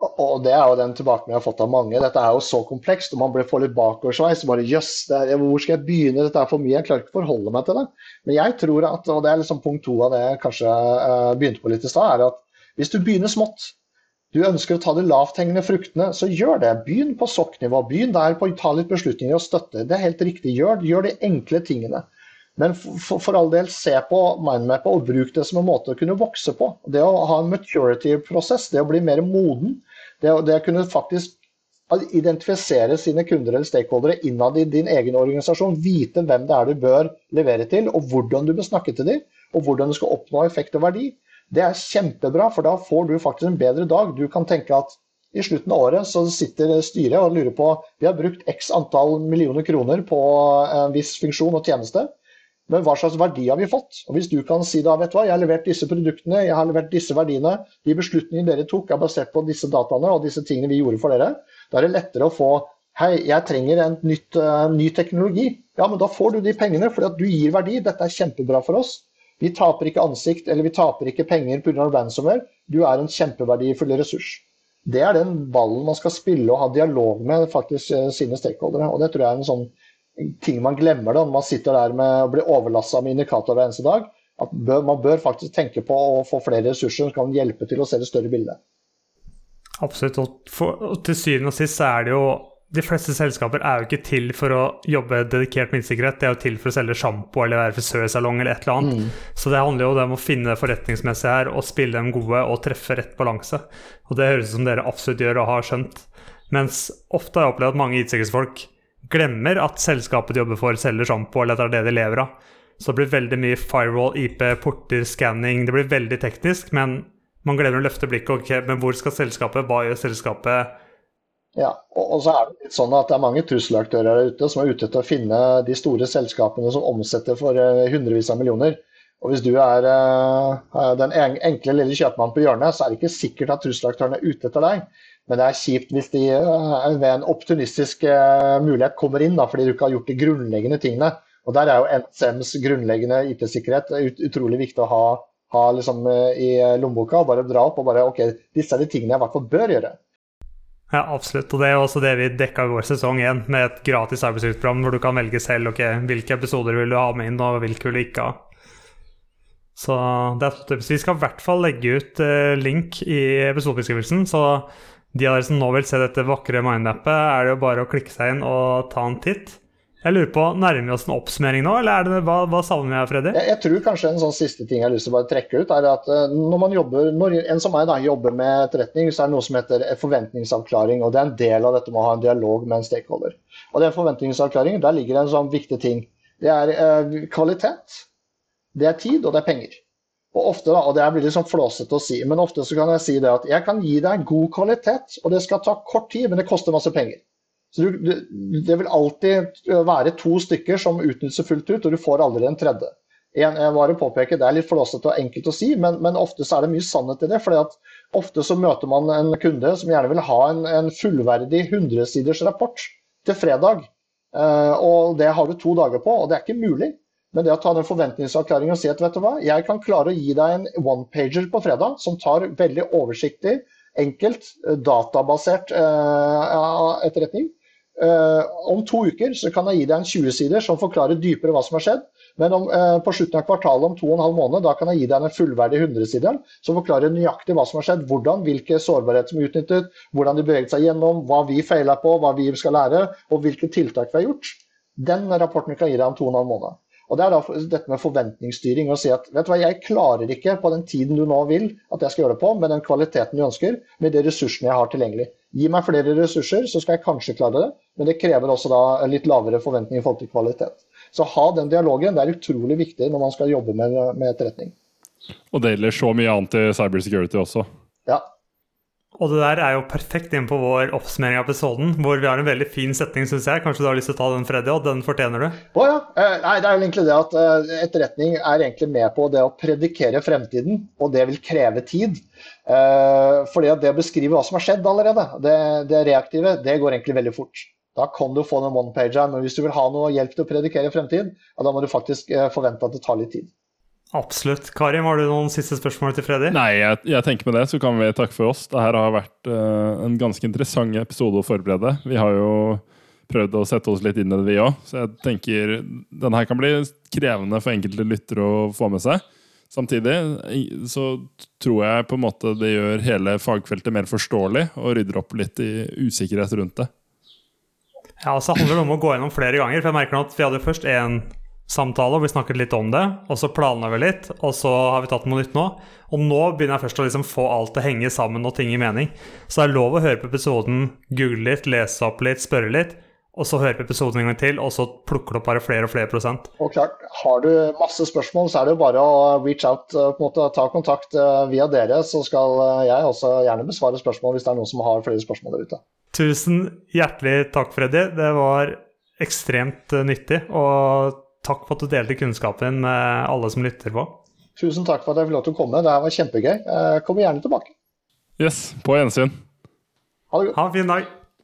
Og det er jo den tilbakemeldingen jeg har fått av mange. Dette er jo så komplekst, og man blir får litt bakoversveis. Bare jøss, hvor skal jeg begynne? Dette er for mye, jeg klarer ikke å forholde meg til det. Men jeg tror at, og det er liksom punkt to av det jeg kanskje uh, begynte på litt i stad, er at hvis du begynner smått, du ønsker å ta de lavthengende fruktene, så gjør det. Begynn på sokknivå. Begynn der på å ta litt beslutninger og støtte. Det er helt riktig. Gjør, gjør de enkle tingene. Men for, for, all del, se på mindmapet og bruk det som en måte å kunne vokse på. Det å ha en maturity-prosess, det å bli mer moden, det det å kunne faktisk identifisere sine kunder eller stakeholdere innad i din egen organisasjon, vite hvem det er du bør levere til, og hvordan du bør snakke til dem, og hvordan du skal oppnå effekt og verdi, det er kjempebra, for da får du faktisk en bedre dag. Du kan tenke at i slutten av året så sitter styret og lurer på vi har brukt x antall millioner kroner på en viss funksjon og tjeneste. Men hva slags verdi har vi fått? Og Hvis du kan si da, vet du hva, jeg har levert disse produktene, jeg har levert disse verdiene, de beslutningene dere tok er basert på disse dataene og disse tingene vi gjorde for dere, da er det lettere å få Hei, jeg trenger en nytt, uh, ny teknologi. Ja, men da får du de pengene fordi at du gir verdi. Dette er kjempebra for oss. Vi taper ikke ansikt eller vi taper ikke penger pga. ransomware. Du er en kjempeverdifull ressurs. Det er den ballen man skal spille og ha dialog med faktisk eh, sine stakeholdere. Og det tror jeg er en sånn ting man glemmer da, når man sitter der med og blir overlassa med indikatorer hver eneste dag. At man bør faktisk tenke på å få flere ressurser som kan hjelpe til å se det større bildet. Absolutt. Og, for, og til syvende og sist så er det jo de fleste selskaper er jo ikke til for å jobbe dedikert med innsikkerhet, det er jo til for å selge sjampo eller være frisørsalong eller et eller annet. Mm. Så det handler jo om å finne det forretningsmessige her og spille dem gode og treffe rett balanse. Og det høres ut som dere absolutt gjør og har skjønt. Mens ofte har jeg opplevd at mange IT-sikkerhetsfolk glemmer at selskapet de jobber for, selger sjampo, eller at det er det de lever av. Så det blir veldig mye firewall, IP, porter, scanning. Det blir veldig teknisk, men man glemmer å løfte blikket. Ok, men hvor skal selskapet? Hva gjør selskapet? Ja, og, så er det litt sånn at det er mange trusselaktører der ute som er ute etter å finne de store selskapene som omsetter for uh, hundrevis av millioner. Og Hvis du er uh, den enkle lille kjøpmannen på hjørnet, så er det ikke sikkert at trusselaktørene er ute etter deg. Men det er kjipt hvis de uh, ved en opportunistisk uh, mulighet kommer inn da, fordi du ikke har gjort de grunnleggende tingene. Og Der er jo NSMs grunnleggende IT-sikkerhet ut, utrolig viktig å ha, ha liksom, uh, i lommeboka. og Bare dra opp og bare OK, disse er de tingene jeg i hvert fall bør gjøre. Ja, absolutt. Og det er jo også det vi dekka i vår sesong igjen, med et gratis arbeidsutprogram hvor du kan velge selv ok, hvilke episoder vil du ha med inn, og hvilke vil du ikke ha. Så det er Vi skal i hvert fall legge ut link i episodebeskrivelsen. så de av dere som nå vil se dette vakre mindappet, er det jo bare å klikke seg inn og ta en titt. Jeg lurer på, Nærmer vi oss en oppsummering nå, eller er det, hva, hva savner vi her, Freddy? Jeg, jeg, tror kanskje en sånn siste ting jeg har lyst til å bare trekke ut, er at uh, når man jobber, når en som meg da, jobber med etterretning, så er det noe som heter forventningsavklaring. og Det er en del av dette med å ha en dialog med en stakeholder. Og den forventningsavklaringen, Der ligger det en sånn viktig ting. Det er eh, kvalitet, det er tid, og det er penger. Og ofte, da, og det blir litt sånn flåsete å si, men ofte så kan jeg si det at jeg kan gi deg god kvalitet, og det skal ta kort tid, men det koster masse penger. Så du, Det vil alltid være to stykker som utnytter fullt ut, og du får aldri en tredje. En, jeg bare påpeker, Det er litt flåsete og enkelt å si, men, men, ofte så er det mye sannhet i det. at Ofte så møter man en kunde som gjerne vil ha en, en fullverdig 100-siders rapport til fredag. Uh, og Det har du to dager på, og det er ikke mulig. Men det å ta den forventningsavklaringen og si at vet du hva, jeg kan klare å gi deg en one-pager på fredag som tar veldig oversiktlig, enkelt, eh, databasert eh, etterretning. Eh, om to uker så kan jeg gi deg en 20-sider som forklarer dypere hva som har skjedd. Men om, eh, på slutten av kvartalet om to og en halv måned da kan jeg gi deg en fullverdig 100-sider som forklarer nøyaktig hva som har skjedd, hvordan, hvilke sårbarheter som er utnyttet, hvordan de beveget seg gjennom, hva vi feila på, hva vi skal lære, og hvilke tiltak vi har gjort. Den rapporten kan jeg gi deg om to og en halv måned. Og Det er da dette med forventningsstyring. Å si at vet du hva, jeg klarer ikke på den tiden du nå vil at jeg skal gjøre det på, med den kvaliteten du ønsker, med de ressursene jeg har tilgjengelig. Gi meg flere ressurser, så skal jeg kanskje klare det. Men det krever også da en litt lavere forventning i forhold til kvalitet. Så ha den dialogen. Det er utrolig viktig når man skal jobbe med, med etterretning. Og det gjelder så mye annet i cybersecurity også. Ja, og det der er jo perfekt inn på vår oppsummering av episoden, hvor vi har en veldig fin setning, syns jeg. Kanskje du har lyst til å ta den, Freddy, og den fortjener du? Å ja. Eh, nei, det er jo egentlig det at eh, etterretning er egentlig med på det å predikere fremtiden, og det vil kreve tid. Eh, fordi at det beskrive hva som har skjedd allerede, det, det reaktive, det går egentlig veldig fort. Da kan du få den one-pager, men hvis du vil ha noe hjelp til å predikere fremtid, ja, da må du faktisk forvente at det tar litt tid. Absolutt. Karim, har du noen siste spørsmål til Freddy? Nei, jeg, jeg, tenker med det så kan vi takke for oss. Dette har vært uh, en ganske interessant episode å forberede. Vi har jo prøvd å sette oss litt inn i det, vi òg. Så jeg tenker den her kan bli krevende for enkelte lyttere å få med seg. Samtidig så tror jeg på en måte det gjør hele fagfeltet mer forståelig og rydder opp litt i usikkerhet rundt det. Ja, så handler det om å gå gjennom flere ganger. For jeg merker at vi hadde først én samtale, og vi snakket litt om det. Og så planla vi litt, og så har vi tatt noe nytt nå. Og nå begynner jeg først å liksom få alt til å henge sammen og ting i mening. Så det er lov å høre på episoden, google litt, lese opp litt, spørre litt. Og så høre på episoden en gang til, og så plukker du opp bare flere og flere prosent. Og klart, Har du masse spørsmål, så er det jo bare å reach out, eh, på en måte ta kontakt eh, via dere. Så skal eh, jeg også gjerne besvare spørsmål hvis det er noen som har flere spørsmål der ute. Tusen hjertelig takk, Freddy. Det var ekstremt nyttig. Og takk for at du delte kunnskapen med alle som lytter på. Tusen takk for at jeg fikk lov til å komme. Det her var kjempegøy. Kom kommer gjerne tilbake. Yes, på gjensyn. Ha det godt. Ha en fin dag.